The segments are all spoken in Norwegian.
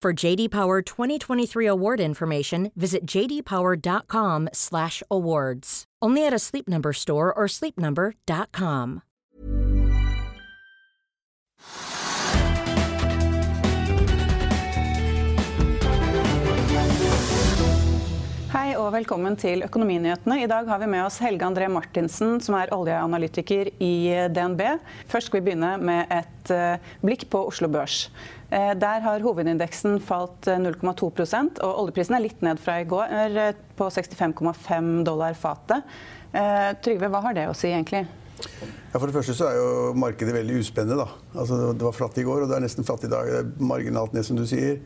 For JD Power 2023 award information, visit jdpower.com/awards. Only at a Sleep Number store or sleepnumber.com. Hei og velkommen til Økonominyhetene. I dag har vi med oss Helge André Martinsen, som er oljeanalytiker i DNB. Først skal vi begynne med et eh, blikk på Oslo Børs. Eh, Der har hovedindeksen falt eh, 0,2% og oljeprisen er litt ned fra i går, eh, på 65,5 dollar fatet. Eh, Trygve, hva har det å si egentlig? Ja, for det første så er jo markedet veldig uspennende. da. Altså, det var flatt i går, og det er nesten flatt i dag. Det er marginalt ned, som du sier.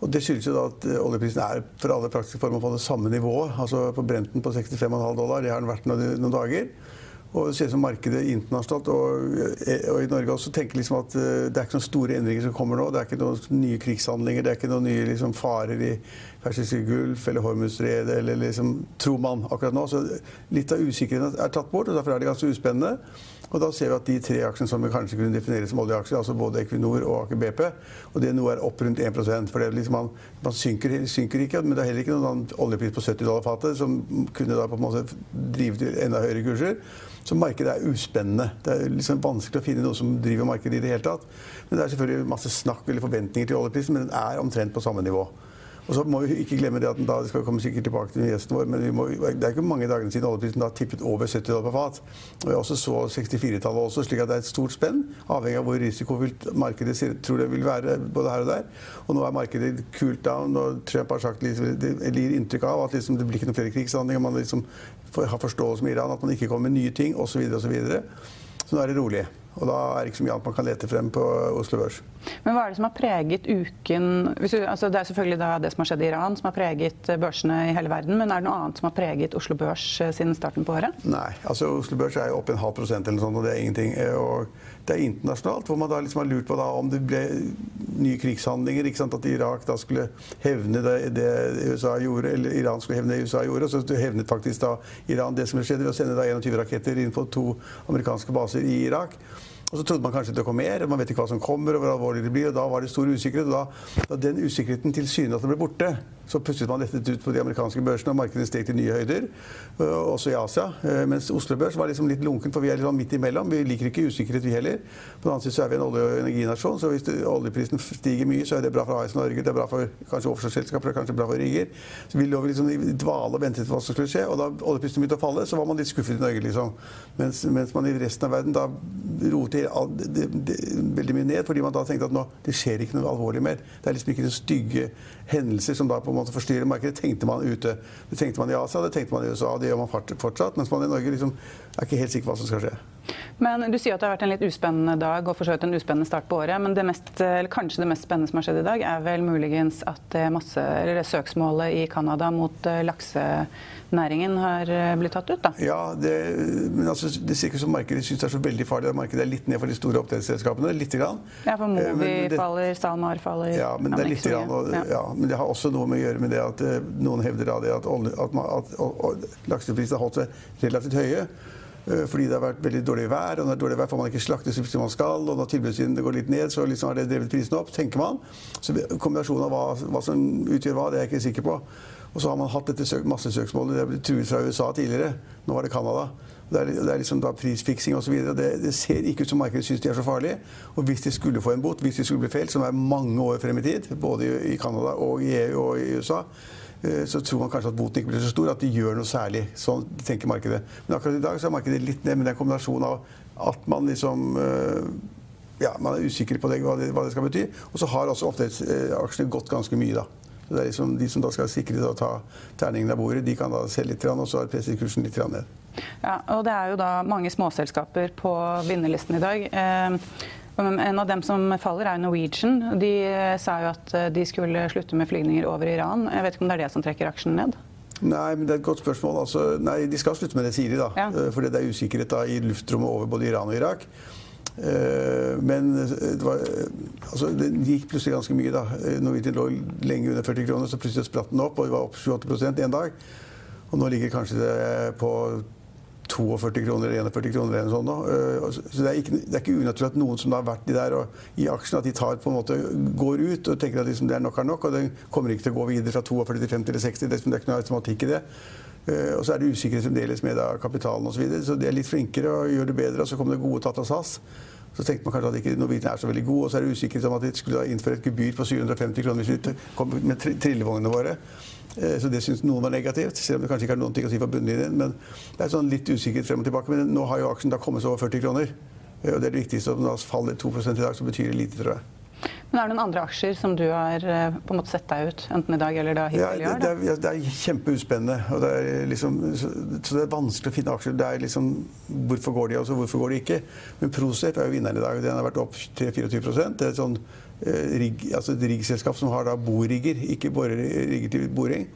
Og Det skyldes jo da at eh, oljeprisen er for alle praktiske former på det samme nivået. Altså på Brenten på 65,5 dollar. Det har den vært noen, noen dager. Og det ser ut som markedet internasjonalt og, eh, og i Norge også tenker liksom at eh, det er ikke noen store endringer som kommer nå. Det er ikke noen nye krigshandlinger, det er ikke noen nye liksom, farer i Persiske Gulf eller Hormuzstredet, eller liksom, tror man akkurat nå. Så litt av usikkerheten er tatt bort, og derfor er det ganske uspennende. Og da ser vi at de tre aksjene som vi kanskje kunne definere som oljeaksjer, altså både Equinor og Aker BP, og det nå er opp rundt 1% For det liksom man, man synker, synker, ikke, men det er heller ikke noen oljepris på 70 dollar fatet som kunne da på en måte drive til enda høyere kurser. Så markedet er uspennende. Det er liksom vanskelig å finne noe som driver markedet i det hele tatt. Men det er selvfølgelig masse snakk eller forventninger til oljeprisen, men den er omtrent på samme nivå. Og så må vi ikke glemme det at da, det skal komme sikkert tilbake til gjesten vår, men må, det er ikke mange dagene siden oljeprisen da tippet over 70 dollar på fat. Og jeg også så 64-tallet også, slik at det er et stort spenn, avhengig av hvor risikofylt markedet tror det vil være både her og der. Og nå er markedet cooled down, og Trump har sagt liksom, gir inntrykk av at liksom, det blir ikke noen flere krigshandlinger, man liksom har forståelse med Iran, at man ikke kommer med nye ting osv. Så, videre, og så, så nå er det rolig. Og da er det ikke så mye annet man kan lete frem på Oslo Børs. Men hva er det som har preget uken du, altså Det er selvfølgelig det som har skjedd i Iran, som har preget børsene i hele verden. Men er det noe annet som har preget Oslo Børs eh, siden starten på året? Nei. altså Oslo Børs er jo opp en halv prosent eller noe sånt, og det er ingenting. Og det er internasjonalt, hvor man da liksom har lurt på da om det ble nye krigshandlinger. ikke sant, At Irak da skulle hevne det, det USA gjorde, eller Iran skulle hevne det USA gjorde. Og så hevnet faktisk da Iran det som skjedde ved å sende da 21 raketter inn på to amerikanske baser i Irak. Og så trodde man kanskje det kom mer, man vet ikke hva som kommer, og hvor alvorlig det blir. og Da var det stor usikkerhet. og Da, da den usikkerheten tilsynelatende ble borte, så pustet man lettet ut på de amerikanske børsene, og markedet steg til nye høyder. Uh, også i Asia. Uh, mens Oslo Børs var liksom litt lunken, for vi er litt sånn midt imellom. Vi liker ikke usikkerhet, vi heller. På den annen side så er vi en olje- og energinasjon, så hvis oljeprisen stiger mye, så er det bra for AS Norge, det er bra for kanskje offshoreselskaper, er kanskje bra for rigger. Så vi lå liksom i dvale og ventet på hva som skulle skje, og da oljeprisen begynte å falle, så var man litt skuffet i Norge, liksom. Mens, mens man i resten av verden da roter veldig mye ned, fordi man da tenkte at nå, det skjer ikke noe alvorlig mer. Det er liksom ikke det stygge hendelser som da på en måte forstyrrer markedet. Det tenkte man ute. Det tenkte man i Asia, det tenkte man i USA, og det gjør man fortsatt. Mens man i Norge liksom er ikke helt sikker på hva som skal skje. Men Du sier at det har vært en litt uspennende dag og for en uspennende start på året. Men det mest, eller kanskje det mest spennende som har skjedd i dag, er vel muligens at det, masse, det søksmålet i Canada mot eh, laksenæringen har eh, blitt tatt ut? da? Ja, det, men altså, det ser ikke som markedet syns det er så veldig farlig. Markedet er litt ned for de store oppdrettsselskapene. Lite grann. Ja, for Eh, Movi faller, SalMar faller. Ja, men det er litt mye. grann, og, Ja. ja, men det har også noe med å gjøre med det at eh, noen hevder at, olje, at, at og, og, lakseprisen har holdt seg relativt høye. Fordi det har vært veldig dårlig vær, og når det er dårlig vær får man ikke slakte som man skal, og når tilbudssiden går litt ned, så liksom har det drevet prisene opp, tenker man. Så kombinasjonen av hva, hva som utgjør hva, det er jeg ikke sikker på. Og så har man hatt dette massesøksmålet. Det blitt truet fra USA tidligere. Nå var det Canada. Det er, det er liksom da prisfiksing osv. Det, det ser ikke ut som markedet syns de er så farlige. Og hvis de skulle få en bot, hvis de skulle bli felt, som er mange år frem i tid, både i Canada og i EU og i USA, eh, så tror man kanskje at boten ikke blir så stor, at de gjør noe særlig. Sånn tenker markedet. Men akkurat i dag så er markedet litt ned, men det er en av at man liksom eh, ja, man er usikker på det, hva, det, hva det skal bety. Og så har også oppdrettsaksjene gått ganske mye, da. Så det er liksom De som da skal sikre å ta terningen av bordet, de kan da selge litt, og så har presset kursen litt ned. Ja, og Det er jo da mange småselskaper på vinnerlisten i dag. Eh, en av dem som faller, er Norwegian. De eh, sa jo at eh, de skulle slutte med flygninger over Iran. Jeg vet ikke om det er det som trekker aksjen ned? Nei, men det er et godt spørsmål. Altså, nei, de skal slutte med det, sier de. da. Ja. Fordi det er usikkerhet da, i luftrommet over både Iran og Irak. Men det, var, altså, det gikk plutselig ganske mye. da. Norwegian lå lenge under 40 kroner, så plutselig spratt den opp, og det var opp 7-8 en dag. Og nå ligger kanskje det på 42 kroner eller 41 kroner eller noe sånt. Eh, så det er, ikke, det er ikke unaturlig at noen som har vært der og, i aksjen, at de tar, på en måte, går ut og tenker at liksom, det er nok er nok, og det kommer ikke til å gå videre fra 42 til 50 eller 60. Det, er ikke noe automatikk i det. Eh, og så er det usikkerhet fremdeles med da, kapitalen osv. Så, videre. så de er litt flinkere og gjør det bedre. Og så kommer det gode tatt av SAS. Så tenkte man kanskje at ikke Norwegian er så veldig god, og så er det usikkerhet om at de skulle innføre et gebyr på 750 kroner hvis vi kom med trillevognene våre. Eh, så det syns noen var negativt, selv om det kanskje ikke er noen ting å si for bunnlinjen. Men det er sånn litt usikkert frem og tilbake. Men nå har jo aksjen da kommet seg over 40 kroner. Eh, og det er det viktigste. Om den faller 2 i dag, så betyr det lite, tror jeg. Men er det noen andre aksjer som du har eh, på en måte sett deg ut, enten i dag eller da hittil i år? Det, det, det, er kjempeuspennende. Og det er liksom, så, så, det er vanskelig å finne aksjer. Det er liksom, Hvorfor går de, og hvorfor går de ikke? Men Prosef er jo vinneren i dag. Den har vært opp 3-24 Det er sånn rigg, altså et riggselskap som har da borigger, ikke rigger til boring.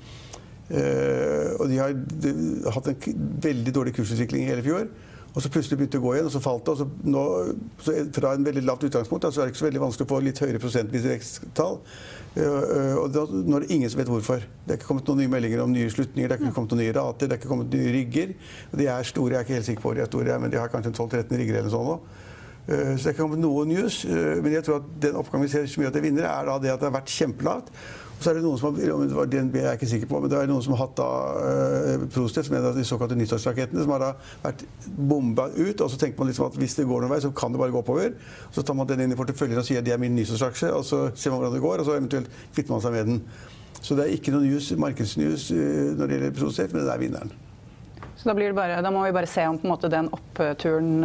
Uh, og de har de, hatt en veldig dårlig kursutvikling i hele fjor. Og så plutselig begynte det å gå igjen, og så falt det. og så nå, så Fra en veldig lavt utgangspunkt altså er det ikke så veldig vanskelig å få litt høyere prosentvis veksttall. Uh, og da, nå er det ingen som vet hvorfor. Det er ikke kommet noen nye meldinger om nye slutninger, det er ikke kommet noen nye rater, det er ikke kommet nye rigger. Og de er store, jeg er ikke helt sikker på hvor de er store, men de har kanskje 12-13 rigger eller sånn nå. Eh, så det kan være noe news. Eh, men jeg tror at den oppgangen vi ser så mye at det vinner, er det at det har vært kjempelavt. Og så er det noen som har, det var DNB er jeg ikke sikker på, men det er noen som har hatt da uh, Prostef, som er en av de såkalte nyttårsrakettene, som har da vært bomba ut. Og så tenker man liksom at hvis det går noen vei, så kan det bare gå oppover. Så tar man den inn i porteføljen og sier at det er min nyttårsaksje, og så ser man hvordan det går, og så eventuelt kvitter man seg med den. Så det er ikke noe news, markedsnews uh, når det gjelder Prostef, men det er vinneren. Så da, bare, da, må vi bare se om måte, den oppturen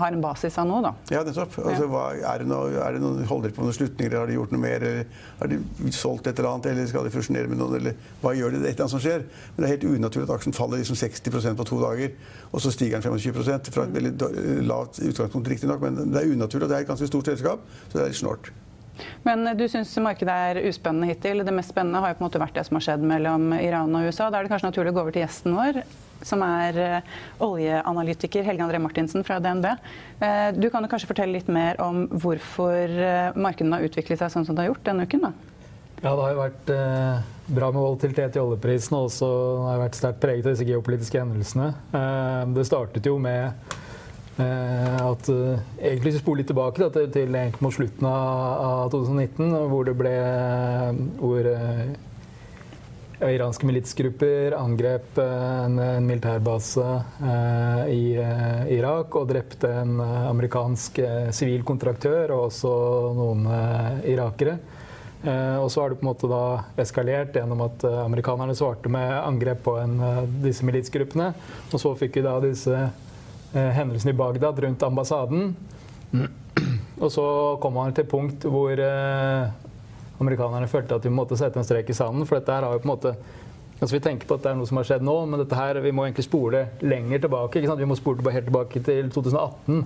har en basis av noe, da. Ja, nettopp. Altså, hva, er, det noe, er det noe, holder de på med noen slutninger, har de gjort noe mer? Eller har de solgt et eller annet, eller skal de fusjonere med noen? Eller hva gjør de? Det er et eller annet som skjer. Men det er helt unaturlig at aksjen faller liksom 60% på to dager, og så stiger den 25% fra et veldig lavt utgangspunkt, riktignok, men det er unaturlig. og Det er et ganske stort selskap, så det er litt snålt. Men du syns markedet er uspennende hittil. Det mest spennende har jo på en måte vært det som har skjedd mellom Iran og USA. Da er det kanskje naturlig å gå over til gjesten vår som er eh, oljeanalytiker Helge André Martinsen fra DNB. Eh, du kan jo kanskje fortelle litt mer om hvorfor eh, markedene har utviklet seg sånn som det har gjort denne uken? da? Ja, det har jo vært bra med volatilitet i oljeprisen, og også har vært sterkt preget av disse geopolitiske hendelsene. Det startet jo med at Egentlig hvis vi spoler litt tilbake da, til, til mot slutten av, 2019, hvor det ble hvor Iranske militsgrupper angrep eh, en, en militærbase eh, i eh, Irak og drepte en eh, amerikansk eh, sivil kontraktør og også noen eh, irakere. og så har det på en måte da eskalert gjennom at amerikanerne svarte med angrep på en, disse militsgruppene. Og så fikk vi da disse hendelsene i Bagdad rundt ambassaden. Og så kom man til punkt hvor amerikanerne følte at vi måtte sette en strek i sanden. For dette her har jo på en måte Altså Vi tenker på at det er noe som har skjedd nå, men dette her, vi må egentlig spole lenger tilbake. Vi må spole helt tilbake til 2018,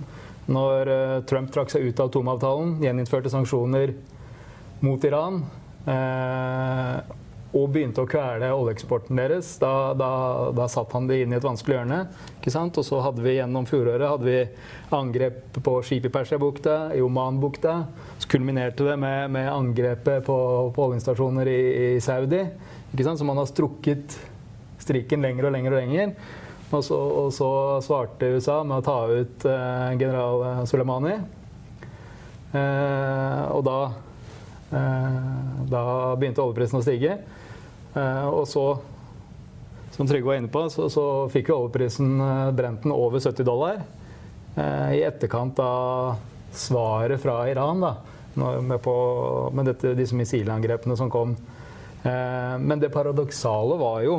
når uh, Trump trakk seg ut av atomavtalen, gjeninnførte sanksjoner mot Iran. Eh, og begynte å kvele oljeeksporten deres. Da, da, da, satt han det inn i et vanskelig hjørne. ikke sant? Og så hadde vi gjennom fjoråret hadde vi angrep på skip i Persiabukta, i Omanbukta. Kulminerte det med, med angrepet på, på oljestasjoner i, i, Saudi. Så man har strukket strikken lenger og lenger og lenger. Og så, og så, svarte USA med å ta ut eh, general Soleimani. Eh, og da, eh, da begynte oljeprisen å stige. Eh, og så, som Trygve var inne på, så, så fikk jo oljeprisen eh, brent den over 70 dollar. Eh, I etterkant av svaret fra Iran da, med, på, med dette, disse missilangrepene som kom. Men det paradoksale var jo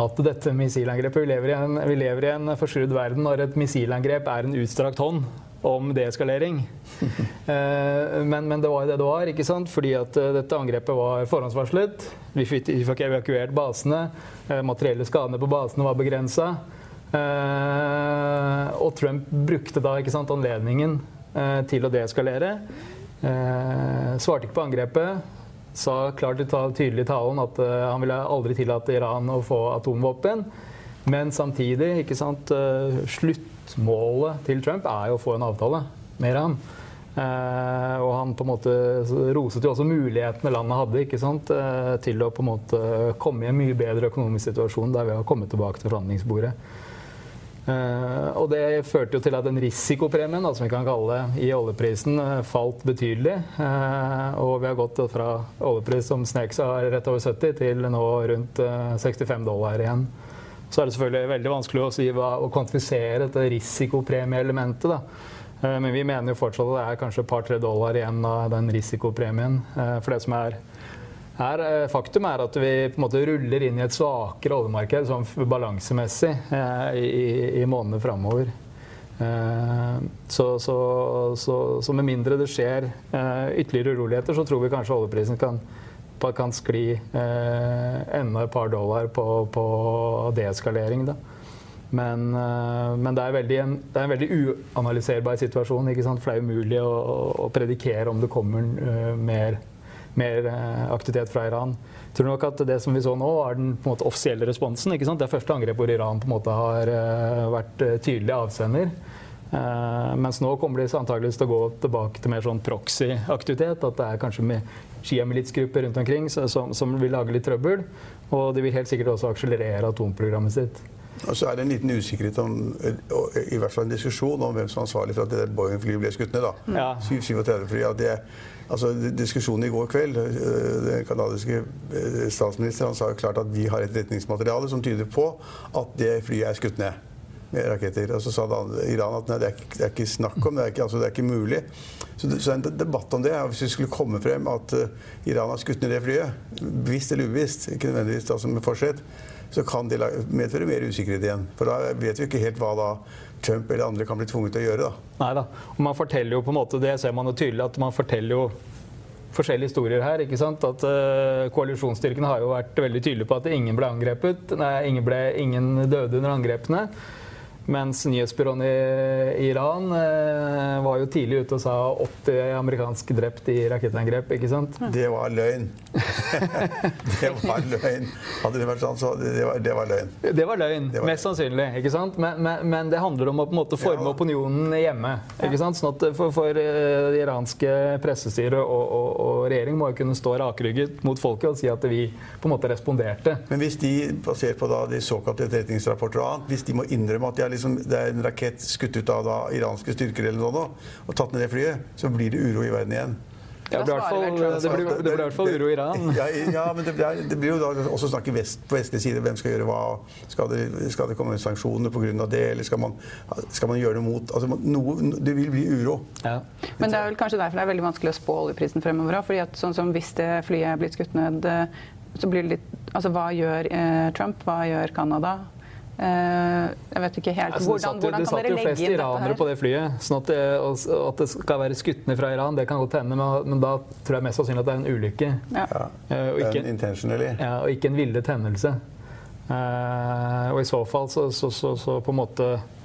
at dette missilangrepet Vi lever i en, vi lever i en forskrudd verden når et missilangrep er en utstrakt hånd om deeskalering. Eh, men, men, det var det det var, ikke sant? fordi at eh, dette angrepet var forhåndsvarslet. Vi fikk, vi fikk evakuert basene. Eh, materielle skadene på basene var begrensa. Og Trump brukte da sant, anledningen til å deeskalere. Svarte ikke på angrepet sa klart og tydelig i talen at uh, han ville aldri tillate Iran å få atomvåpen. Men samtidig, ikke sant, uh, sluttmålet til Trump er jo å få en avtale med Iran. Uh, og han på en måte roset jo også mulighetene landet hadde ikke sant, til å på en måte komme i en mye bedre økonomisk situasjon der vi har kommet tilbake til forhandlingsbordet. Uh, og det førte jo til at den risikopremien, da, som vi kan kalle det, i oljeprisen uh, falt betydelig. Uh, og vi har gått fra oljepris som snek seg rett over 70 til nå rundt 65 dollar igjen. Så er det selvfølgelig veldig vanskelig å, si hva, å kvantifisere dette risikopremieelementet. da. Men vi mener jo fortsatt at det er kanskje et par-tre dollar igjen av den risikopremien. For det som er her, eh, faktum er at vi på en måte ruller inn i et svakere oljemarked sånn balansemessig eh, i, i månedene framover. Eh, så, så, så, så, med mindre det skjer ytterligere uroligheter, så tror vi kanskje oljeprisen kan, kan skli enda et par dollar på, på deeskalering. Men, men det, er en, det, er en, veldig uanalyserbar situasjon. For det er umulig å, å predikere om det kommer mer mer eh, aktivitet fra Iran. Jeg tror nok at det som vi så nå, er den på en måte, offisielle responsen. ikke sant? Det er første angrep hvor Iran på en måte har uh, vært uh, tydelig avsender. Mens nå kommer de antakeligvis til å gå tilbake til mer sånn proxy-aktivitet. At det er kanskje med sjiamilitsgrupper rundt omkring som, som, vil lage litt trøbbel. Og de vil helt sikkert også akselerere atomprogrammet sitt. Og så er det en liten usikkerhet om, i hvert fall en diskusjon om hvem som er ansvarlig for at det Boeing-flyet ble skutt ned. da. Ja. 737 fly, ja, det, Altså, diskusjonen i går kveld øh, Den canadiske øh, statsministeren sa jo klart at vi har et retningsmateriale som tyder på at det flyet er skutt ned med raketter. Og så sa Iran at nei, det, er ikke, det er ikke snakk om, det er ikke, altså, det er ikke mulig. Så, så en debatt om det Hvis det skulle komme frem at uh, Iran har skutt ned det flyet, bevisst eller ubevisst, ikke nødvendigvis altså med forsett, så kan det medføre mer usikkerhet igjen. For da vet vi ikke helt hva da Trump eller andre kan bli tvunget til å gjøre. da. Nei da. Og man forteller jo på en måte, Det ser man jo tydelig at man forteller jo forskjellige historier her. ikke sant? At uh, Koalisjonsstyrkene har jo vært veldig tydelige på at ingen ble angrepet. Nei, ingen, ble, ingen døde under angrepene. Mens nyhetsbyråene i Iran uh, var jo tidlig ute og sa 80 amerikanske drept i rakettangrep. ikke sant? Det var løgn. det var løgn. Hadde det vært sånn, så det var, det var løgn. Det var løgn, det var Mest løgn. sannsynlig. ikke sant? Men, men, men, det handler om å på en måte forme ja. opinionen hjemme. ikke sant? Sånn at For, for eh, det iranske pressestyret og, og, og, regjering må jo kunne stå rakrygget mot folket og si at vi på en måte responderte. Men hvis de, basert på da de såkalte etterretningsrapporter og annet, hvis de må innrømme at de er liksom, det er en rakett skutt ut av da, iranske styrker eller noe, og tatt ned det flyet, så blir det uro i verden igjen. Ja, det, blir, i hvert fall uro i Iran. Ja, ja men det, blir, det blir jo da også snakk vest, på vestlig side. Hvem skal gjøre hva? Skal det, skal det komme sanksjoner pga. det, eller skal man, skal man, gjøre det mot altså, noe, Det vil bli uro. Ja. Men det er vel kanskje derfor det er veldig vanskelig å spå oljeprisen fremover. at sånn som Hvis det flyet er blitt skutt ned, så blir det litt Altså hva gjør eh, Trump? Hva gjør Canada? Eh, jeg vet ikke helt hvordan, hvordan, hvordan kan dere legge inn dette her? Det satt jo flest iranere på det flyet. sånn at det, at det, skal være skutt ned fra Iran, det kan godt hende, men, men, da tror jeg mest sannsynlig at det er en ulykke. Ja. Uh, og, ikke, ja, og ikke en villet hendelse. Uh, og i så fall så, så, så, så på en måte Eh,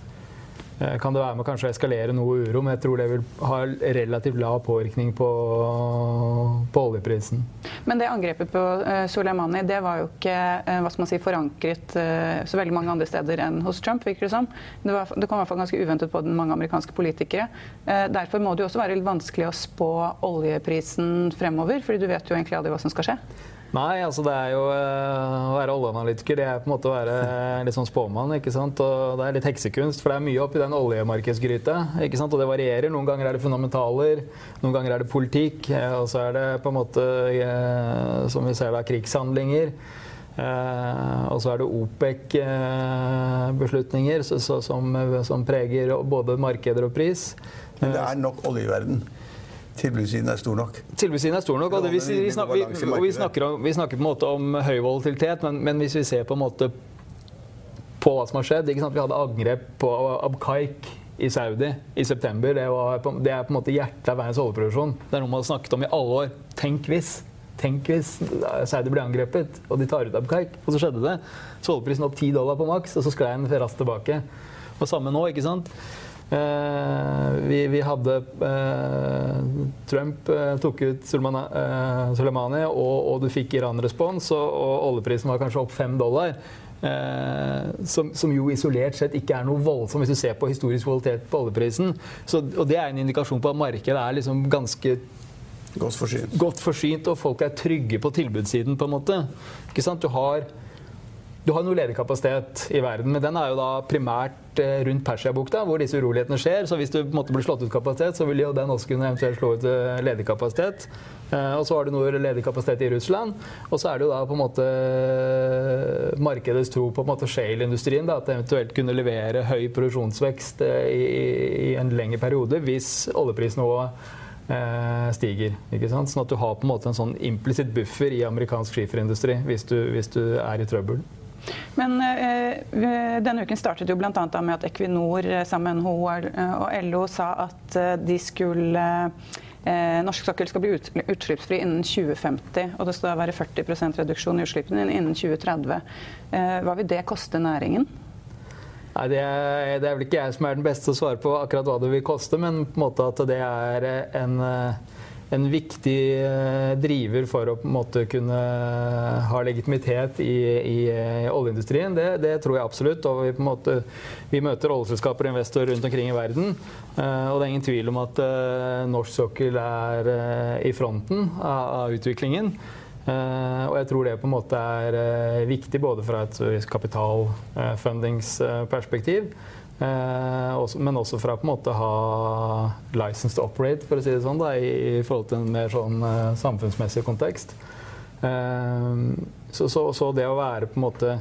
kan det være med kanskje å eskalere noe uro, men jeg tror det vil ha relativt lav påvirkning på, på oljeprisen. Men det angrepet på uh, Soleimani det var jo ikke uh, hva skal man si, forankret så veldig mange andre steder enn hos Trump. virker Det som. Det, var, det kom i hvert fall ganske uventet på den mange amerikanske politikere. derfor må det jo også være litt vanskelig å spå oljeprisen fremover, fordi du vet jo egentlig aldri hva som skal skje. Nei, altså det er jo å være oljeanalytiker. Det er på en måte å være litt sånn spåmann. ikke sant? Og det er litt heksekunst, for det er mye oppi den oljemarkedsgryta. ikke sant? Og det varierer. Noen ganger er det fundamentaler, noen ganger er det politikk. Og så er det på en måte, som vi ser da, krigshandlinger. og så er det OPEC-beslutninger som, som preger både markeder og pris. Men det er nok olje i verden? Tilbudssiden er stor nok? Tilbudssiden er stor nok. og, vi, vi, snakker, vi, snakker om, vi, snakker, på en måte om høy volatilitet, men, men, hvis vi ser på en måte på hva som har skjedd Vi hadde angrep på Abkaik i Saudi i september. Det, var, det, er på en måte hjertet av verdens overproduksjon. Det er noe man har snakket om i alle år. Tenk hvis. Tenk hvis Saudi ble angrepet, og de tar ut Abkaik. Og så skjedde det. Så oljeprisen opp 10 dollar på maks, og så sklei den raskt tilbake. Og samme nå, ikke sant. Eh, vi, vi, hadde eh, Trump eh, tok ut Soleimani, og, og, du fikk Iran-respons, og, og oljeprisen var kanskje opp fem dollar. Eh, som, som, jo isolert sett ikke er noe voldsomt hvis du ser på historisk kvalitet på oljeprisen. Så, og det er en indikasjon på at markedet er liksom ganske godt forsynt. godt forsynt, og folk er trygge på tilbudssiden, på en måte. Ikke sant? Du har du har noe ledig kapasitet i verden, men den er jo da primært eh, rundt Persiabukta, hvor disse urolighetene skjer. Så hvis du på en måte blir slått ut kapasitet, så vil jo den også kunne eventuelt slå ut eh, ledig kapasitet. Eh, og så har du noe ledig kapasitet i Russland. Og så er det jo da på en måte markedets tro på måte shale-industrien. At det eventuelt kunne levere høy produksjonsvekst i, i en lengre periode hvis oljeprisnivået stiger. ikke sant? Sånn at du har på en måte en sånn implisitt buffer i amerikansk skiferindustri hvis du, hvis du er i trøbbel. Men eh, denne uken startet jo bl.a. med at Equinor eh, sammen med NHO eh, og LO sa at eh, de skulle eh, norsk sokkel skal bli utslippsfri innen 2050. Og det skal være 40% reduksjon i utslippene innen 2030. Eh, hva vil det koste næringen? Nei, det er, det er, vel ikke jeg som er den beste å svare på akkurat hva det vil koste, men på en måte at det er en en viktig eh, driver for å på en måte kunne ha legitimitet i, i eh, oljeindustrien. Det, det, tror jeg absolutt. Og vi, på en måte, vi møter oljeselskaper og investorer rundt omkring i verden. Eh, og det er ingen tvil om at norsk sokkel er i fronten av, av utviklingen. og jeg tror det på en måte er viktig både fra et kapitalfundingsperspektiv også, men også fra på en måte ha license to operate, for å si det sånn, da, i, i, forhold til en mer sånn eh, samfunnsmessig kontekst. Eh, så, så, så, det å være på en måte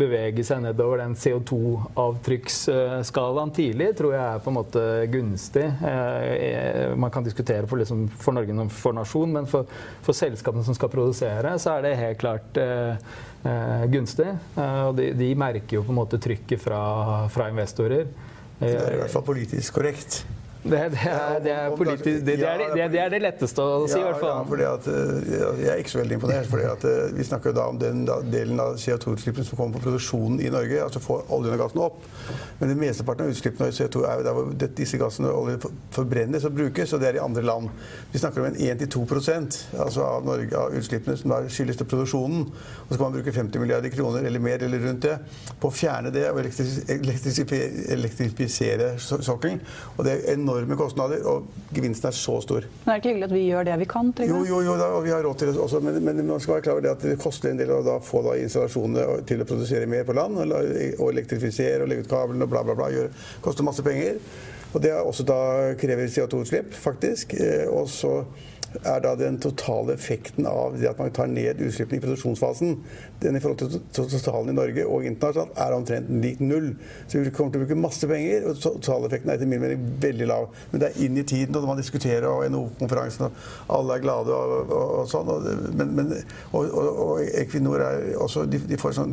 bevege seg nedover den CO2-avtrykksskalaen tidlig, tror jeg er på en måte gunstig. Eh, man kan diskutere for, liksom, for Norge for nasjon, men for, for, selskapene som skal produsere, så er det helt klart eh, eh gunstig. Og de, de, merker jo på en måte trykket fra, fra investorer. Det er i hvert fall politisk korrekt. Det, det, er, det, er politisk, det, er, det, er letteste å si, i hvert fall. Ja, fordi at, eh, jeg er ikke så veldig imponert. fordi at eh, Vi snakker da om den delen av CO2-utslippene som kommer på produksjonen i Norge. altså Få oljen og gassen opp. Men den mesteparten av utslippene av CO2 er jo der hvor disse gassene og olje forbrennes og brukes, og det er i andre land. Vi snakker om en 1-2 altså av, Norge, av utslippene som skyldes til produksjonen. Og så kan man bruke 50 milliarder kroner eller mer eller rundt det på å fjerne det og elektrifisere sokkelen. Og det er enorme kostnader, og gevinsten er så stor. Men er det ikke hyggelig at vi gjør det vi kan? Jo, jo, jo, da, og vi har råd til det også, men, men, man skal være klar over det at det koster en del å få da, installasjonene til å produsere mer på land, og, elektrifisere og legge ut kablene og bla, bla, bla. Gjør, koster masse penger. Og det også da krever CO2-utslipp, faktisk. Eh, og så er da den totale effekten av det at man tar ned utslippene i produksjonsfasen, den i forhold til totalen i Norge og internasjonalt, er omtrent lik null. Så vi kommer til å bruke masse penger, og totaleffekten er etter min mening veldig lav. Men det er inn i tiden, og man diskuterer og NHO-konferansen, og alle er glade og, og, og sånn. Og, men, men, og, Equinor er også De, de får sånn,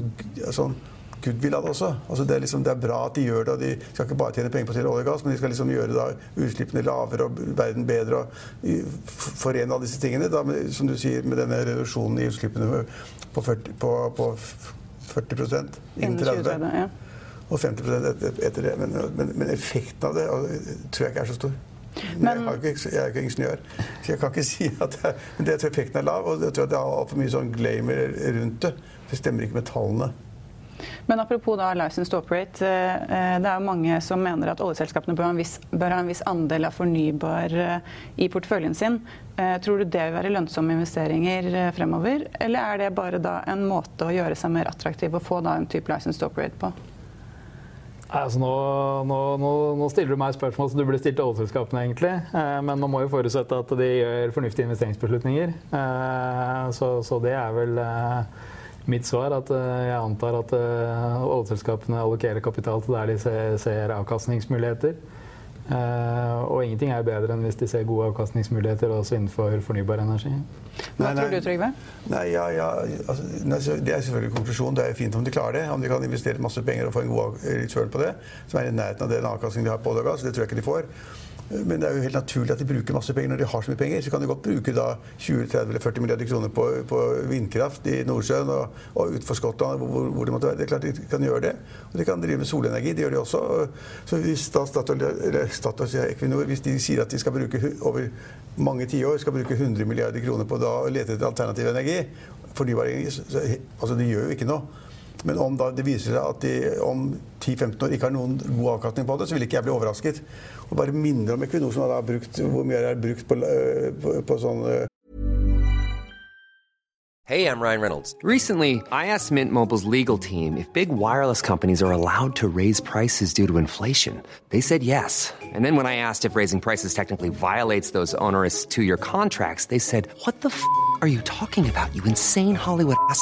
sånn goodwill av det også. Altså det, er liksom, det, er bra at de gjør det. og De skal ikke bare tjene penger på å selge olje og gass, men de skal liksom gjøre da utslippene lavere og verden bedre. og Forene alle disse tingene. Da, med, som du sier, med denne reduksjonen i utslippene på 40, på, på 40 innen 30. Ja. Og 50% etter det. Men, men, men, effekten av det tror jeg ikke er så stor. Men, jeg, ikke, jeg, er ikke ingeniør, så jeg kan ikke si at jeg, men det tror effekten er lav. Og jeg tror at det er altfor mye sånn glamour rundt det. Det stemmer ikke med tallene. Men apropos da license to operate. Det er jo mange som mener at oljeselskapene bør ha en viss, ha en viss andel av fornybar i porteføljen sin. Tror du det vil være lønnsomme investeringer fremover, eller er det bare da en måte å gjøre seg mer attraktiv og få da en type license to operate på? Altså nå, nå, nå, stiller du meg spørsmål som du burde stilt til oljeselskapene, egentlig. Eh, men man må jo forutsette at de gjør fornuftige investeringsbeslutninger. Eh, så, så, det er vel eh, mitt svar. er At jeg antar at oljeselskapene allokerer kapital til der de ser, ser avkastningsmuligheter. Uh, og ingenting er bedre enn hvis de ser gode avkastningsmuligheter også innenfor fornybar energi. Hva tror du, Trygve? Nei, ja, ja, altså, det er selvfølgelig konklusjonen. Det er fint om de klarer det. Om de kan investere masse penger og få en god return på det, som er i nærheten av den avkastningen de har på olje og gass. Det tror jeg ikke de får. Men det er jo helt naturlig at de bruker masse penger når de har så mye penger. Så kan de godt bruke da 20-30 eller 40 milliarder kroner på, på vindkraft i Nordsjøen og, og utenfor Skottland, hvor, hvor, det måtte være. Det er klart de kan gjøre det. Og de kan drive med solenergi. Det gjør de også. Så hvis da Statoil, eller Statoil, Equinor, hvis de sier at de skal bruke over mange tiår skal bruke 100 milliarder kroner på å lete etter alternativ energi, fornybar energi, så, altså de gjør jo ikke noe. Men om da det viser seg at de om 10-15 år ikke har noen god avkastning på det, så ikke jeg bli overrasket. Og bare minner om Equinor som har brukt hvor mye er brukt på, eh, på, på sånn eh. Hey, I'm Ryan Reynolds. Recently, I asked Mint Mobile's legal team if big wireless companies are allowed to raise prices due to inflation. They said yes. And then when I asked if raising prices technically violates those onerous two-year contracts, they said, "What the f*** are you talking about? You insane Hollywood ass."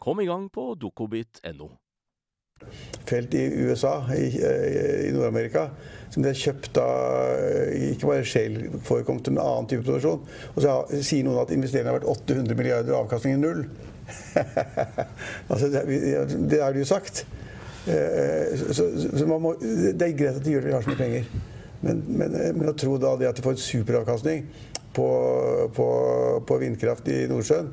Kom i gang på dokobit.no. Felt i USA, i, i Nord-Amerika, som de har kjøpt av ikke bare Shale-forekomst, men annen type produksjon. Og så sier noen at investeringene har vært 800 milliarder og avkastningen null. altså, det, det har de jo sagt. Eh, så, så må, det er greit at de gjør det, de har så mye penger. Men, men, men, å tro da det at de får en superavkastning på, på, på vindkraft i Nordsjøen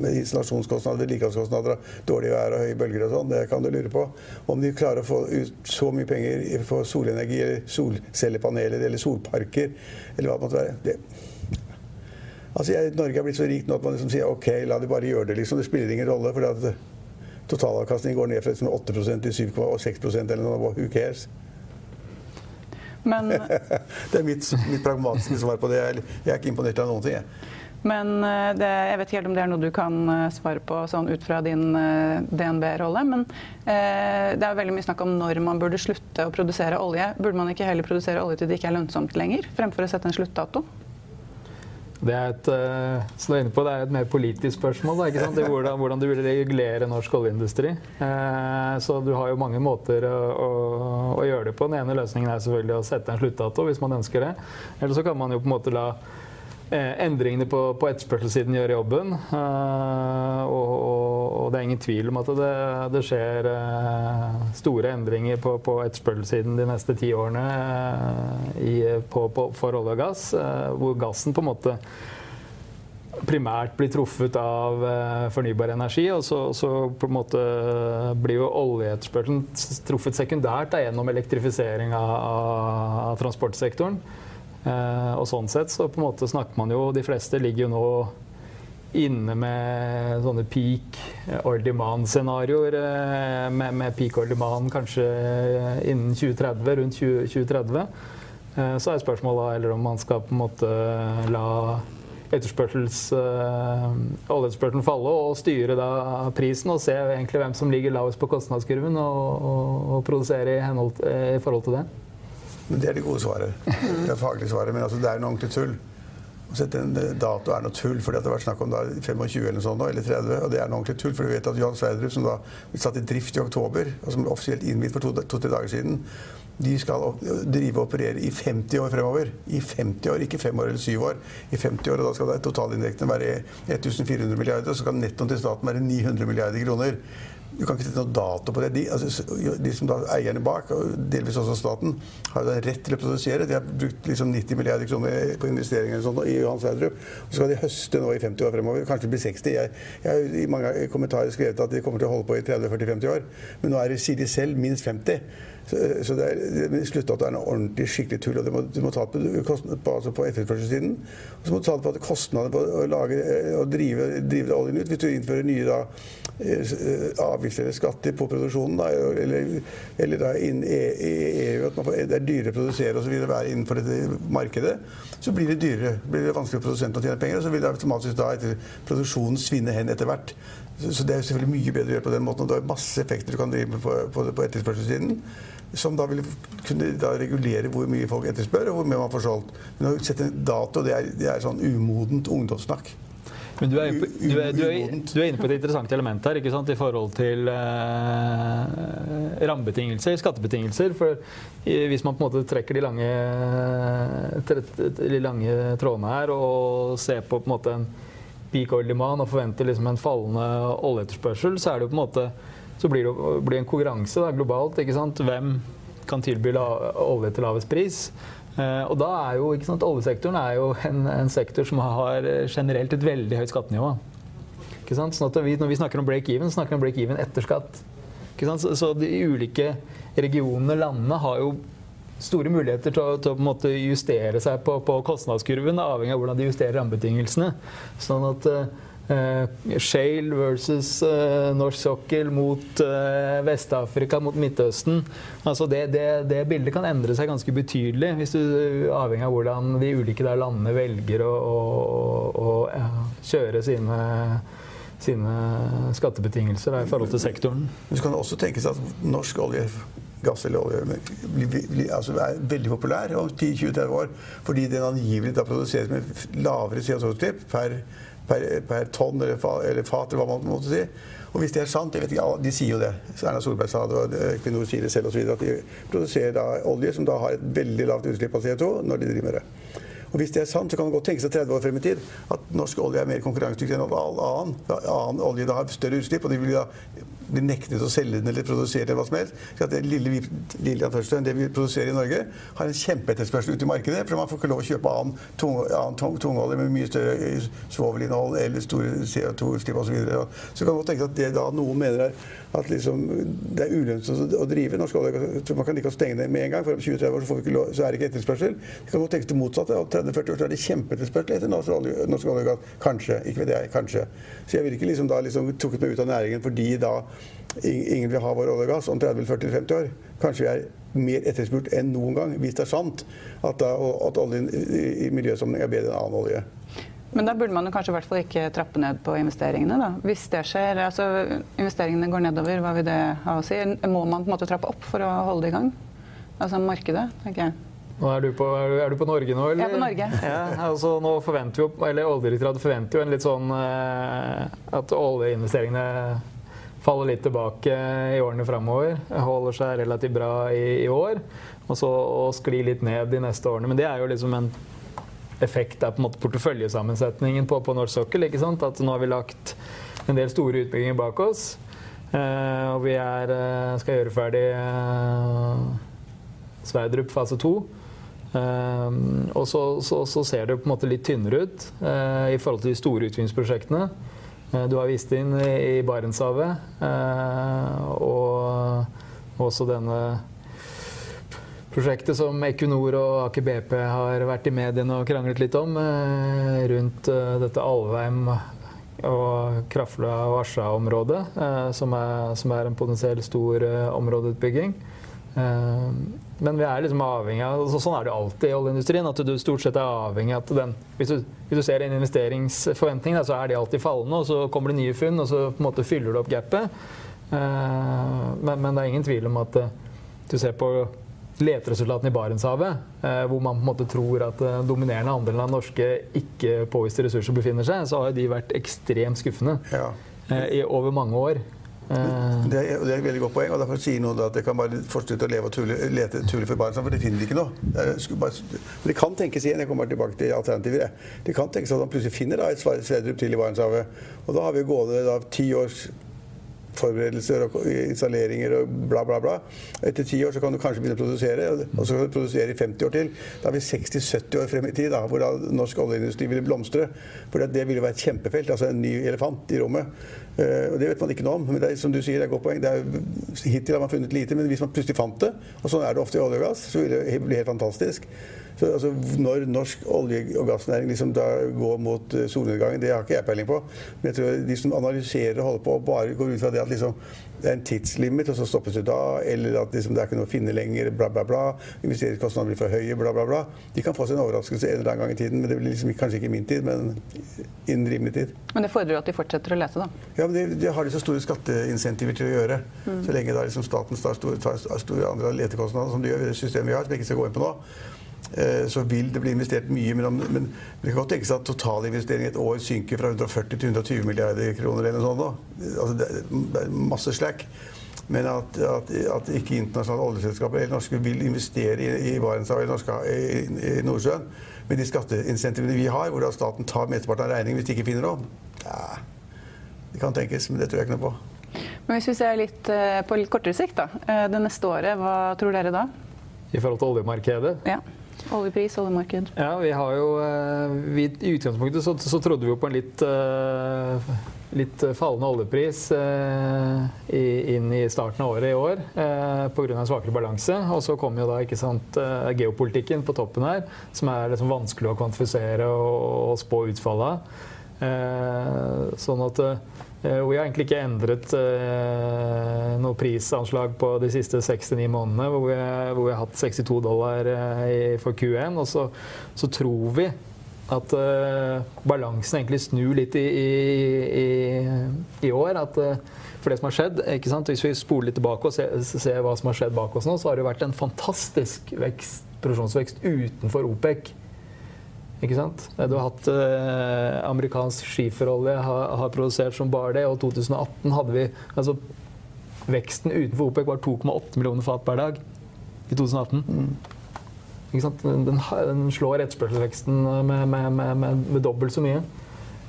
med installasjonskostnader, vedlikeholdskostnader, dårlig vær og høye bølger og sånn. Det kan du lure på. Om de klarer å få ut så mye penger på solenergi eller solcellepaneler eller solparker eller hva det måtte være. Det. Altså, jeg, Norge er blitt så rikt nå at man liksom sier OK, la de bare gjøre det. liksom. Det spiller ingen rolle. for Totalavkastningen går ned fra 8% til 7,6% eller noe. Who cares? Men, det er mitt, mitt, pragmatiske svar på det. Jeg, jeg er ikke imponert av noen ting. Jeg. Men eh, det, jeg vet ikke helt om det er noe du kan eh, svare på sånn ut fra din eh, DNB-rolle. Men eh, det er veldig mye snakk om når man burde slutte å produsere olje. Burde man ikke heller produsere olje til det ikke er lønnsomt lenger, fremfor å sette en sluttdato? Det er et, så det er et mer politisk spørsmål. Da, hvordan, hvordan, du vil regulere norsk oljeindustri. så du har jo mange måter å, å, å, gjøre det på. Den ene løsningen er selvfølgelig å sette en sluttdato hvis man ønsker det. Eller så kan man jo på en måte la Eh, endringene på, på etterspørselssiden gjør jobben. Uh, og, og, det er ingen tvil om at det, det skjer uh, store endringer på, på etterspørselssiden de neste ti årene i, på, for olje og gass, hvor gassen på en måte primært blir truffet av fornybar energi, og så, så, på en måte blir jo oljeetterspørselen truffet sekundært da, gjennom elektrifisering av, av transportsektoren. Og sånn sett så på en måte snakker man jo De fleste ligger jo nå inne med sånne peak or demand-scenarioer. Med, med, peak or demand kanskje innen 2030, rundt 20, 2030. Så er spørsmålet eller om man skal på en måte la etterspørsels, oljeetterspørselen falle og styre da prisen og se egentlig hvem som ligger lavest på kostnadskurven og, og, og produsere i, henhold, i, forhold til det? Men Det er det gode svaret. Det er faglige svaret. Men altså, det er noe ordentlig tull. Å sette en dato er noe tull, fordi det har vært snakk om da 25 eller sånn, eller 30. Og det er noe ordentlig tull, for du vet at Johan Sverdrup, som da ble satt i drift i oktober, og som ble offisielt innvidd for to-tre to, dager siden, de skal drive og operere i 50 år fremover. I 50 år, ikke 5 år eller 7 år. I 50 år, og Da skal totalinntektene være 1400 milliarder, og så kan nettoen til staten være 900 milliarder kroner. Du kan ikke sette noen dato på det. De, altså, de som da eierne bak, og delvis også staten, har da rett til å produsere. De har brukt liksom 90 milliarder kroner på investeringer sånt, i Johan Sverdrup. Så skal de høste nå i 50 år fremover. Kanskje det blir 60. Jeg, jeg har i mange kommentarer skrevet at de kommer til å holde på i 30-40-50 år. Men nå er det, sier de selv, minst 50. Så, så det er, slutt at det er noe ordentlig skikkelig tull. og Du må, du må ta det på, på, altså på etterspørselssiden. Og så må du ta det på kostnadene på å, lage, å drive, drive oljen ut. Hvis du innfører nye da, eh, avgifter eller skatter på produksjonen, da, eller, eller da inn i EU at får, det er dyrere å produsere osv. være innenfor dette markedet, så blir det dyrere. blir det vanskelig for produsenten å tjene penger, og så vil det automatisk da etter produksjonen svinne hen etter hvert. Så det er selvfølgelig mye bedre å gjøre på den måten. og Det er masse effekter du kan drive med på, på, på etterspørselssiden som da vil kunne da regulere hvor mye folk etterspør, og hvor mye man får solgt. Men å sette en dato, det er, det er sånn umodent ungdomssnakk. Men du er, du, er, du, er, du er, inne på et interessant element her ikke sant, i forhold til eh, rammebetingelser, skattebetingelser. For hvis man på en måte trekker de lange, de lange trådene her og ser på, på en måte en peak oil demand og forventer liksom en fallende oljeetterspørsel, så er det jo på en måte så blir det blir en konkurranse da, globalt. Hvem kan tilby olje til lavest pris? Eh, og da er jo, sant, Oljesektoren er jo en, en sektor som har generelt et veldig høyt skattenivå. Sånn vi, når vi snakker om break-even, snakker vi om break-even etter skatt. Så, så, de ulike regionene, landene, har jo store muligheter til å, til å justere seg på, på, kostnadskurven, avhengig av hvordan de justerer rammebetingelsene. Sånn at Uh, Shale versus uh, norsk sokkel mot uh, Vest-Afrika, mot Midtøsten. Altså det, det, det, bildet kan endre seg ganske betydelig, hvis du avhengig av hvordan de ulike landene velger å, å, å, ja, kjøre sine, sine skattebetingelser i forhold til sektoren. Men så kan det også tenkes at norsk olje gass eller olje altså er veldig populær om 10-20-30 år fordi den angivelig da produseres med lavere CO2-utslipp per per, per tonn eller, fa, eller, fat, eller hva man måtte si. Og hvis det er sant, jeg vet ikke, De sier jo det. Erna Solberg sa det, og Equinor sier det selv osv. At de produserer da olje som da har et veldig lavt utslipp av CO2 når de driver med det. Og Hvis det er sant, så kan man godt tenke seg 30 år frem i tid at norsk olje er mer konkurransedyktig enn all annen. annen olje da har større utslipp, og de vil da blir nektet å selge den eller produsere eller hva som helst. Så det lille, lille det vi produserer i Norge, har en kjempeetterspørsel ute i markedet. For man får ikke lov å kjøpe annen, tung, annen tungolje med mye større svovelinnhold eller store CO2-utslipp osv. Så, videre. så kan man tenke at det da noen mener er at liksom, det er ulønnsomt å drive norsk olje. Man kan like å stenge det med en gang, for om 20-30 år så, lov, så, er det ikke etterspørsel. Det kan tenke det motsatte. Om 30-40 år så er det kjempeetterspørsel etter norsk olje, norsk olje og gass. Kanskje. Ikke vet jeg. Kanskje. Så jeg vil ikke liksom da liksom trukket meg ut av næringen fordi da ingen vil ha vår olje og gass om 30-40-50 år. Kanskje vi er mer etterspurt enn noen gang, hvis det er sant at, da, at oljen i miljøsammenheng er bedre enn annen olje. Men da burde man kanskje i hvert fall ikke trappe ned på investeringene, da. Hvis det skjer, altså investeringene går nedover, hva vil det ha å si? Må man på en måte trappe opp for å holde det i gang? Altså markedet, tenker jeg. Er du, på, er, du, på, Norge nå, eller? Jeg er på Norge. Ja, altså nå forventer jo, eller Oljedirektoratet forventer jo en litt sånn eh, at oljeinvesteringene faller litt tilbake i årene framover. Holder seg relativt bra i, i år. Og så og sklir litt ned de neste årene. Men det er jo liksom en effekt er på en måte porteføljesammensetningen på, på norsk sokkel. ikke sant? At nå har vi lagt en del store utbygginger bak oss. Uh, og vi er, uh, skal gjøre ferdig uh, Sverdrup fase to. Og så, så, så, ser det på en måte litt tynnere ut i forhold til de store utvinningsprosjektene. Du har vist inn i Barentshavet. og også denne prosjektet som Equinor og Aker BP har vært i mediene og kranglet litt om, eh, rundt eh, dette Alvheim og Krafla og Asja-området, eh, som, som, er en potensielt stor områdeutbygging. Men vi er liksom avhengig av altså Sånn er det alltid i oljeindustrien. At du stort sett er avhengig av at den Hvis du, hvis du ser en investeringsforventning, så er de alltid fallende, og så kommer det nye funn, og så på en måte fyller du opp gapet. Men, men det er ingen tvil om at du ser på leteresultatene i Barentshavet, eh, hvor man på en måte tror at den dominerende andelen av norske ikke-påviste ressurser befinner seg, så har de vært ekstremt skuffende ja. Eh, i over mange år. Eh, det er, det er, et veldig godt poeng. og Derfor sier noen at det kan bare fortsette å leve og tule, lete tule for Barentshavet, for det finner de ikke noe. Bare, det kan tenkes igjen, jeg kommer tilbake til alternativer, det kan tenkes at man plutselig finner da, et Sverdrup til i Barentshavet. Og da har vi gående ti års forberedelser og installeringer og bla, bla, bla. Etter ti år så kan du kanskje begynne å produsere, og så kan du produsere i 50 år til. Da er vi 60-70 år frem i tid, da, hvor da norsk oljeindustri vil blomstre. For det vil jo være et kjempefelt, altså en ny elefant i rommet. Uh, og Det vet man ikke noe om. men det er, som du sier, det er et godt poeng. Er, hittil har man funnet lite, men hvis man plutselig fant det, og sånn er det ofte i olje og gass, så vil det bli helt fantastisk. Så, altså, når norsk olje- og gassnæring liksom går mot uh, solnedgangen, det har ikke jeg peiling på. Men jeg tror de som analyserer og holder på, og bare går ut fra det at liksom, det er en tidslimit, og så stoppes det da, eller at liksom, det er ikke noe å finne lenger, bla, bla, bla. Investeringskostnadene blir for høye, bla, bla, bla. De kan få seg en overraskelse en eller annen gang i tiden, men det blir liksom, kanskje ikke min tid, men innen rimelig tid. Men det fordrer at de fortsetter å lete, da? Ja, men det, de har de så store skatteinsentiver til å gjøre. Mm. Så lenge da liksom staten tar store, tar store andre letekostnader, som de gjør i det systemet vi har, som jeg ikke skal gå inn på nå. Eh, så vil det bli investert mye. Men, men det kan godt tenkes at totalinvesteringen i et år synker fra 140 til 120 milliarder kroner eller noe sånt. Altså, det er masse slack. Men at, at, at, ikke internasjonale oljeselskaper eller norske vil investere i, i Barentshavet eller i, i, Nordsjøen med de skatteinsentivene vi har, hvor staten tar mesteparten av regningen hvis de ikke finner noe. Ja, det kan tenkes, men det tror jeg ikke noe på. Men hvis vi ser litt eh, på litt kortere sikt, da. Eh, det neste året, hva tror dere da? I forhold til oljemarkedet? Ja. Oljepris, oljemarked. Ja, vi har jo eh, vi, I utgangspunktet så, så, trodde vi jo på en litt, uh, litt fallende oljepris uh, i, inn i starten av året i år uh, pga. svakere balanse. Og så kom jo da ikke sant, geopolitikken på toppen her, som er liksom vanskelig å kvantifisere og, og spå utfallet av. sånn at Eh, vi har egentlig ikke endret eh, noe prisanslag på de siste 6-9 månedene, hvor vi, hvor vi, har hatt 62 dollar eh, for Q1. Og så, så tror vi at balansen egentlig snur litt i, i, i, år. At, for det som har skjedd, Hvis vi spoler litt tilbake og ser, ser, hva som har skjedd bak oss nå, så har det vært en fantastisk vekst, produksjonsvekst utenfor OPEC. Ikke sant? Du har hatt eh, amerikansk skiferolje, har, har, produsert som bare det. Og 2018 hadde vi altså, Veksten utenfor OPEC var 2,8 millioner fat per dag i 2018. Mm. Den, den, den slår etterspørselsveksten med, med, med, med dobbelt så mye.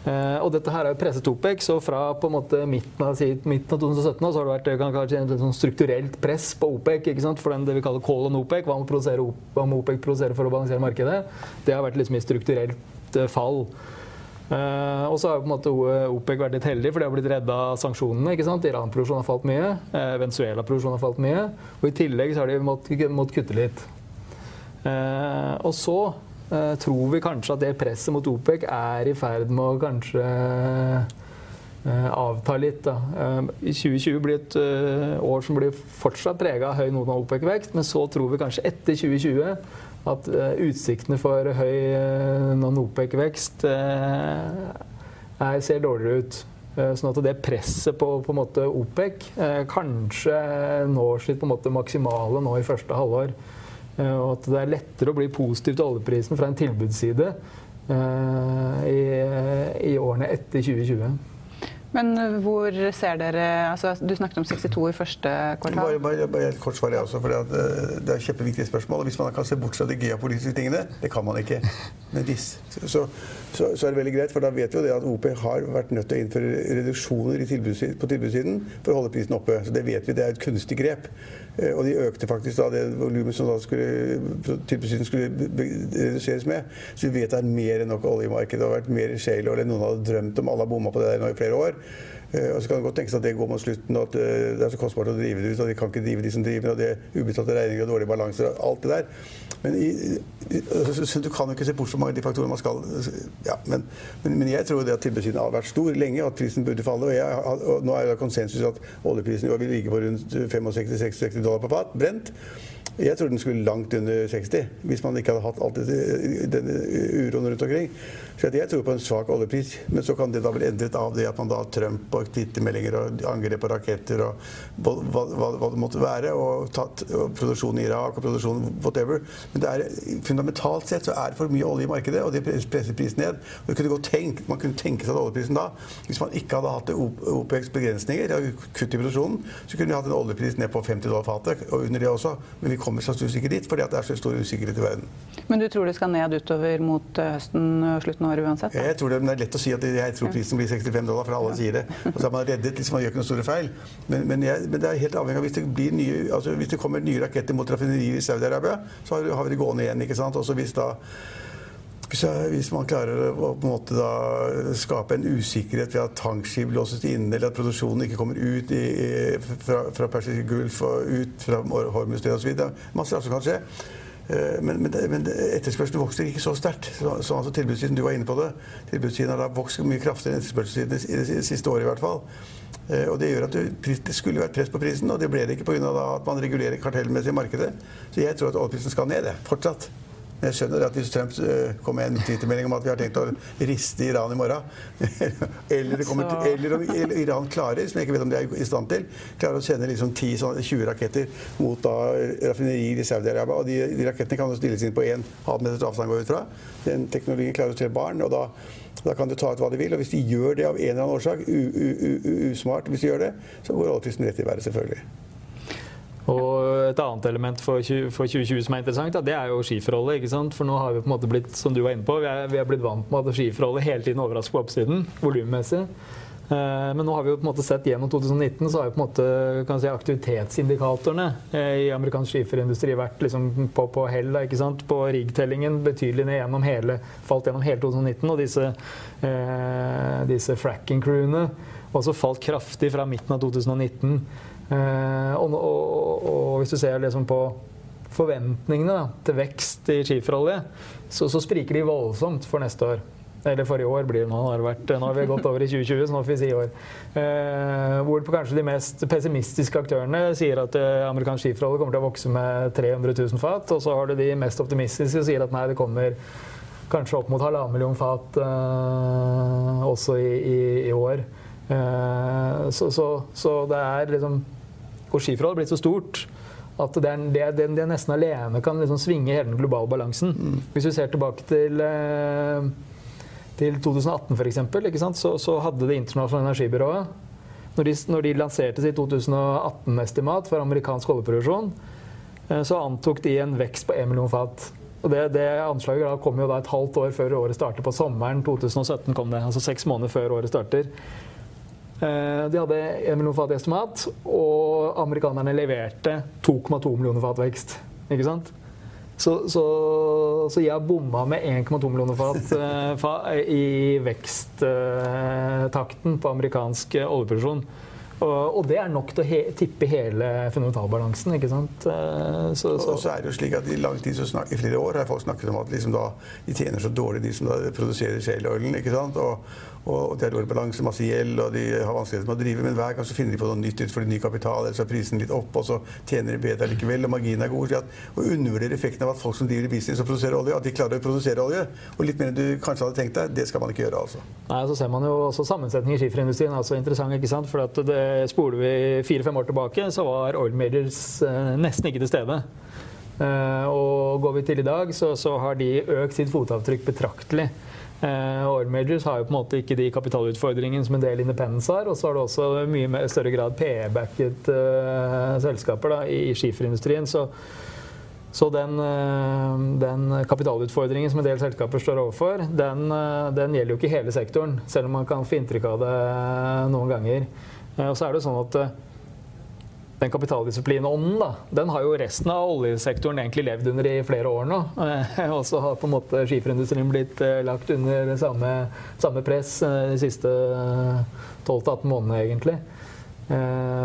Eh, og dette her er jo presset OPEC, så fra på en måte midten av, midten av 2017 så har det vært kanskje et sånn strukturelt press på OPEC ikke sant? for den, det vi kaller call on OPEC. Hva må, hva må OPEC produsere for å balansere markedet? Det har vært liksom i strukturelt uh, fall. Uh, og så har jo på en måte OPEC vært litt heldig, for de har blitt redda av sanksjonene. ikke sant? Iran-produksjonen har falt mye. Uh, Venezuela-produksjonen har falt mye. Og i tillegg så har de måttet, mått kutte litt. Uh, og så Eh, tror vi kanskje at det presset mot OPEC er i ferd med å kanskje eh, avta litt. Da. Eh, 2020 blir et år som blir fortsatt prega av høy non-OPEC-vekst, men så tror vi kanskje etter 2020 at utsiktene for høy non-OPEC-vekst ser dårligere ut. Sånn at det presset på, på OPEC kanskje når sitt maksimale nå i første halvår. Eh, og at det er lettere å bli positiv til oljeprisen fra en tilbudsside eh, i, i årene etter 2020. Men hvor ser dere altså Du snakket om 62 i første kvartal. Bare, bare, bare et kort svar, jeg også. For det, er et kjempeviktige spørsmål. og Hvis man kan se bort fra de geopolitiske tingene Det kan man ikke. Men hvis, så, så, så, er det veldig greit, for da vet vi jo det at OP har vært nødt til å innføre reduksjoner tilbudssiden, på tilbudssiden for å holde prisen oppe. Så det vet vi. Det er et kunstig grep. Eh, og de økte faktisk da det volumet som da skulle, tilbudssiden skulle reduseres med. Så vi vet det er mer enn nok olje i markedet. Det har vært mer shale enn noen hadde drømt om. Alle har bomma på det der nå i flere år. Eh, og så kan det godt tenkes at det går mot slutten, og at eh, det er så kostbart å drive det ut, og de kan ikke drive de som driver, og det er ubetalte regninger og dårlige balanser og alt det der. Men i, så altså, du kan jo ikke se bort fra mange av de faktorene man skal ja, men, men, men, jeg tror det at tilbudssiden har vært stor lenge, og at prisen burde falle. Og, jeg, og nå er det konsensus at oljeprisen vil ligge på rundt 65-66 dollar på fat, brent. Jeg trodde den skulle langt under 60 hvis man ikke hadde hatt all denne uroen rundt omkring. Så jeg tror på en svak oljepris, men så kan det da bli endret av det at man da har Trump og twittermeldinger og angrep på raketter og hva, hva, hva, det måtte være, og, tatt, og produksjon i Irak og produksjon whatever. Men er, fundamentalt sett så er det for mye olje i markedet, og det presser prisen ned. Og kunne tenke, man kunne tenke seg at oljeprisen da, hvis man ikke hadde hatt OPEX begrensninger, kutt i produksjonen, så kunne vi hatt en oljepris ned på 50 dollar fatet, og under det også. Men vi kommer sannsynligvis ikke dit fordi det er så stor usikkerhet i verden. Men du tror det skal ned utover mot høsten og slutten av året uansett? Da? Jeg tror det, det, er lett å si at jeg tror prisen blir 65 dollar, for alle sier det. Og så er man reddet hvis man gjør ikke noen store feil. Men, men, jeg, men, det er helt avhengig av hvis det, blir nye, altså hvis det kommer nye raketter mot raffinerier i Saudi-Arabia, så har, har, vi det gående igjen. ikke sant? Også hvis da hvis man klarer å på en måte da skape en usikkerhet ved at tankskip låses inne, eller at produksjonen ikke kommer ut i, i, fra, fra Persisk Gulf og ut fra Hormuzstredet osv. Masse rart som kan skje. Eh, men, men, men etterspørselen vokser ikke så sterkt. Så, så altså tilbudssiden, du var inne på det, tilbudssiden har vokst mye kraftigere enn etterspørselssiden i det siste året i hvert fall. Eh, og Det gjør at det skulle vært press på prisen, og det ble det ikke pga. at man regulerer kartellmessig i markedet. Så jeg tror at oljeprisen skal ned, det, fortsatt. Men jeg skjønner at hvis Trump kom kommer med en twittermelding om at vi har tenkt å riste Iran i morgen, eller, kommer, eller om Iran klarer, som jeg ikke vet om de er i stand til, klarer å sende liksom 10-20 raketter mot da raffinerier i Saudi-Arabia, og de, de, rakettene kan jo stilles inn på en halv meters avstand, går ut fra. Den teknologien klarer å se barn, og da da kan du ta ut hva de vil. Og hvis de gjør det av en eller annen årsak, usmart hvis de gjør det, så går oljeprisen rett i været, selvfølgelig. Og et annet element for, 20, for 2020 som er interessant, det er jo skiforholdet. ikke sant? For nå har vi på en måte blitt som du var inne på, vi er, vi er blitt vant med at skiforholdet hele tiden overrasker på oppsiden, volummessig. Eh, men nå har vi jo på en måte sett gjennom 2019 så har jo på en måte si, aktivitetsindikatorene eh, i amerikansk skiferindustri vært liksom på, på hell. ikke sant? På riggtellingen betydelig ned gjennom hele, falt gjennom hele 2019. Og disse, eh, disse fracking-crewene også falt kraftig fra midten av 2019. Eh, og, og, og, hvis du ser liksom på forventningene da, til vekst i skiferolje, så, så, spriker de voldsomt for neste år. Eller for i år blir det nå. Har vært, nå har vi gått over i 2020, så nå får vi si år. Eh, hvor kanskje de mest pessimistiske aktørene sier at eh, amerikansk skiferolje kommer til å vokse med 300 000 fat. Og så har du de mest optimistiske som sier at nei, det kommer kanskje opp mot halvannen million fat eh, også i, i, i år. Eh, så, så, så, det er liksom og skiforhold blitt så stort at det, er, det, det nesten alene kan liksom svinge hele den globale balansen. Mm. Hvis vi ser tilbake til, eh, til 2018 f.eks., så, så hadde Det internasjonale energibyrået når de, når de lanserte sitt 2018-estimat for amerikansk oljeproduksjon, eh, så antok de en vekst på 1 million fat. Og det, det anslaget kom jo da et halvt år før året starter. På sommeren 2017 kom det, altså seks måneder før året starter. Eh, de hadde 1 million fat estimat, og amerikanerne leverte 2,2 millioner fat vekst. Ikke sant? Så, så, så jeg bomma med 1,2 millioner fat uh, i veksttakten på amerikansk oljeproduksjon. Og, det er nok til å he tippe hele fundamentalbalansen. ikke sant? Så, så, og så er det jo slik at I lang tid, så i flere år har folk snakket om at liksom da, de tjener så dårlig, de som da produserer shaleoilen. ikke sant? Og, og de har dårlig balanse, masse gjeld, og de har vanskeligheter med å drive. Men hver gang så finner de på noe nytt ut for ny kapital, eller så er prisen litt opp, og så tjener de bedre likevel, og marginen er god. Så å undervurdere effekten av at folk som driver i business og produserer olje, at de klarer å produsere olje, og litt mer enn du kanskje hadde tenkt deg, det skal man ikke gjøre, altså. Nei, så ser man jo også sammensetning i skiferindustrien er altså interessant, ikke sant. For at det spoler vi fire-fem år tilbake, så var oil majors eh, nesten ikke til stede. Uh, og går vi til i dag, så, så har de økt sitt fotavtrykk betraktelig. Uh, Oil Majors har jo på en måte ikke de kapitalutfordringene som en del independence har. Og så har du også mye større grad PE-backet uh, selskaper da, i, i skiferindustrien. Så, så den, uh, den, kapitalutfordringen som en del selskaper står overfor, den, den, gjelder jo ikke hele sektoren. Selv om man kan få inntrykk av det noen ganger. og så er det jo sånn at den kapitaldisiplinånden, da, den har jo resten av oljesektoren egentlig levd under i flere år nå. Og så har på en måte skiferindustrien blitt lagt under samme, samme press de siste 12-18 månedene, egentlig.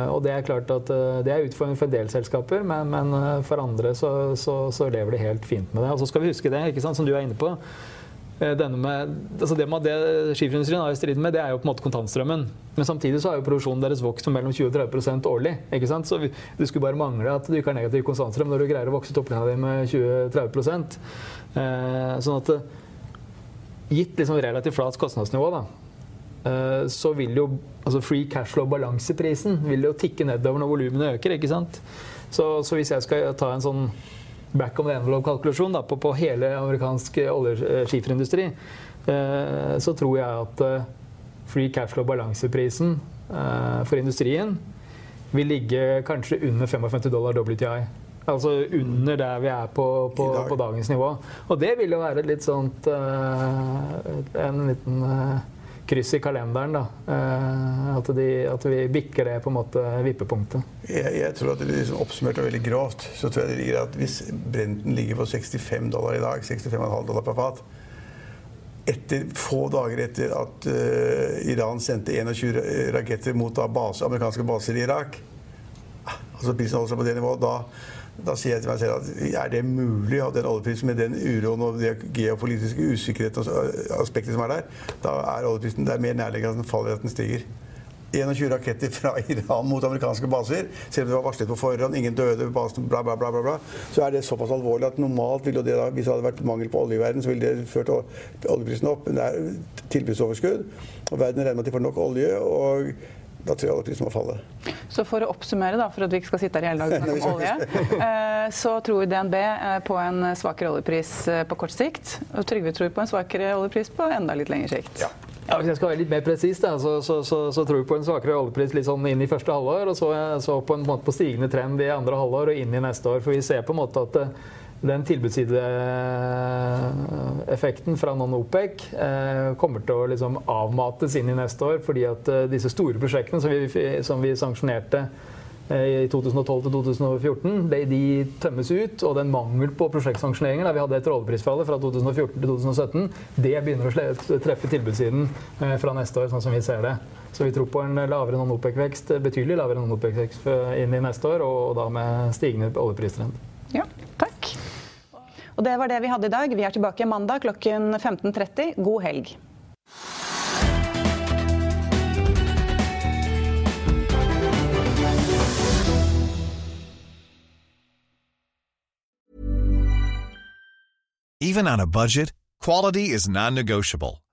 og det er klart at det er utfordrende for en del selskaper, men, men for andre så, så, så, lever de helt fint med det. Og så skal vi huske det, ikke sant, som du er inne på. Eh, med, altså det, det skiferindustrien har i strid med, det er jo på en måte kontantstrømmen. Men samtidig så har jo produksjonen deres vokst med mellom 20 og 30 årlig. ikke sant? Så det skulle bare mangle at du ikke har negativ kontantstrøm når du greier å vokse topplinja di med 20-30 eh, Sånn at eh, gitt liksom relativt flat kostnadsnivå, da, eh, så vil jo altså free cash flow-balanseprisen vil jo tikke nedover når volumene øker. ikke sant? Så, så hvis jeg skal ta en sånn back on the envelope-kalkulasjon på, på, hele amerikansk oljeskiferindustri, eh, så tror jeg at eh, free cash flow-balanseprisen eh, for industrien vil ligge kanskje under 55 dollar WTI. Altså under der vi er på, på, dag. på dagens nivå. Og det vil jo være litt sånt En liten kryss i kalenderen. da. Eh, at, de, at, vi bikker det på en måte vippepunktet. Jeg, jeg tror at det liksom oppsummert og veldig grovt så tror jeg det ligger at hvis Brenten ligger på 65 dollar i dag, 65,5 dollar per fat etter, få dager etter at uh, Iran sendte 21 raketter mot base, amerikanske baser i Irak altså Prisen holder seg på det nivået. Da sier jeg til meg selv at er det mulig at den oljeprisen med den uroen og de geopolitiske usikkerheten og aspektet som er der, da er oljeprisen det er mer nærliggende at den faller at den stiger. 21 raketter fra Iran mot amerikanske baser, selv om det var varslet på forhånd, ingen døde, basen, bla, bla, bla, bla, så er det såpass alvorlig at normalt ville det da, hvis det hadde vært mangel på olje i verden, så ville det ført oljeprisen opp. Men det er tilbudsoverskudd, og verden regner med at de får nok olje. og da tror jeg oljeprisen må falle. Så for å oppsummere, da, for at vi ikke skal sitte her i hele dag og snakke om olje, eh, så tror DNB eh, på en svakere oljepris eh, på kort sikt. Og Trygve tror på en svakere oljepris på enda litt lengre sikt. Ja. Ja, hvis jeg skal være litt mer presis, så, så, så, så, tror vi på en svakere oljepris litt sånn inn i første halvår. Og så, så på en måte på stigende trend i andre halvår og inn i neste år. For vi ser på en måte at den tilbudssideeffekten fra non-OPEC eh, kommer til å liksom avmates inn i neste år, fordi at eh, disse store prosjektene som vi, som vi sanksjonerte eh, i 2012-2014, de, de, tømmes ut. Og den mangel på prosjektsanksjoneringer vi hadde etter oljeprisfallet fra 2014 til 2017, det begynner å treffe tilbudssiden fra neste år, sånn som vi ser det. Så vi tror på en lavere non-OPEC-vekst, betydelig lavere non-OPEC-vekst inn i neste år, og da med stigende oljepristrend. Ja. Og det var det vi hadde i dag. Vi er tilbake mandag klokken 15.30. God helg. Even on a budget, quality is non-negotiable.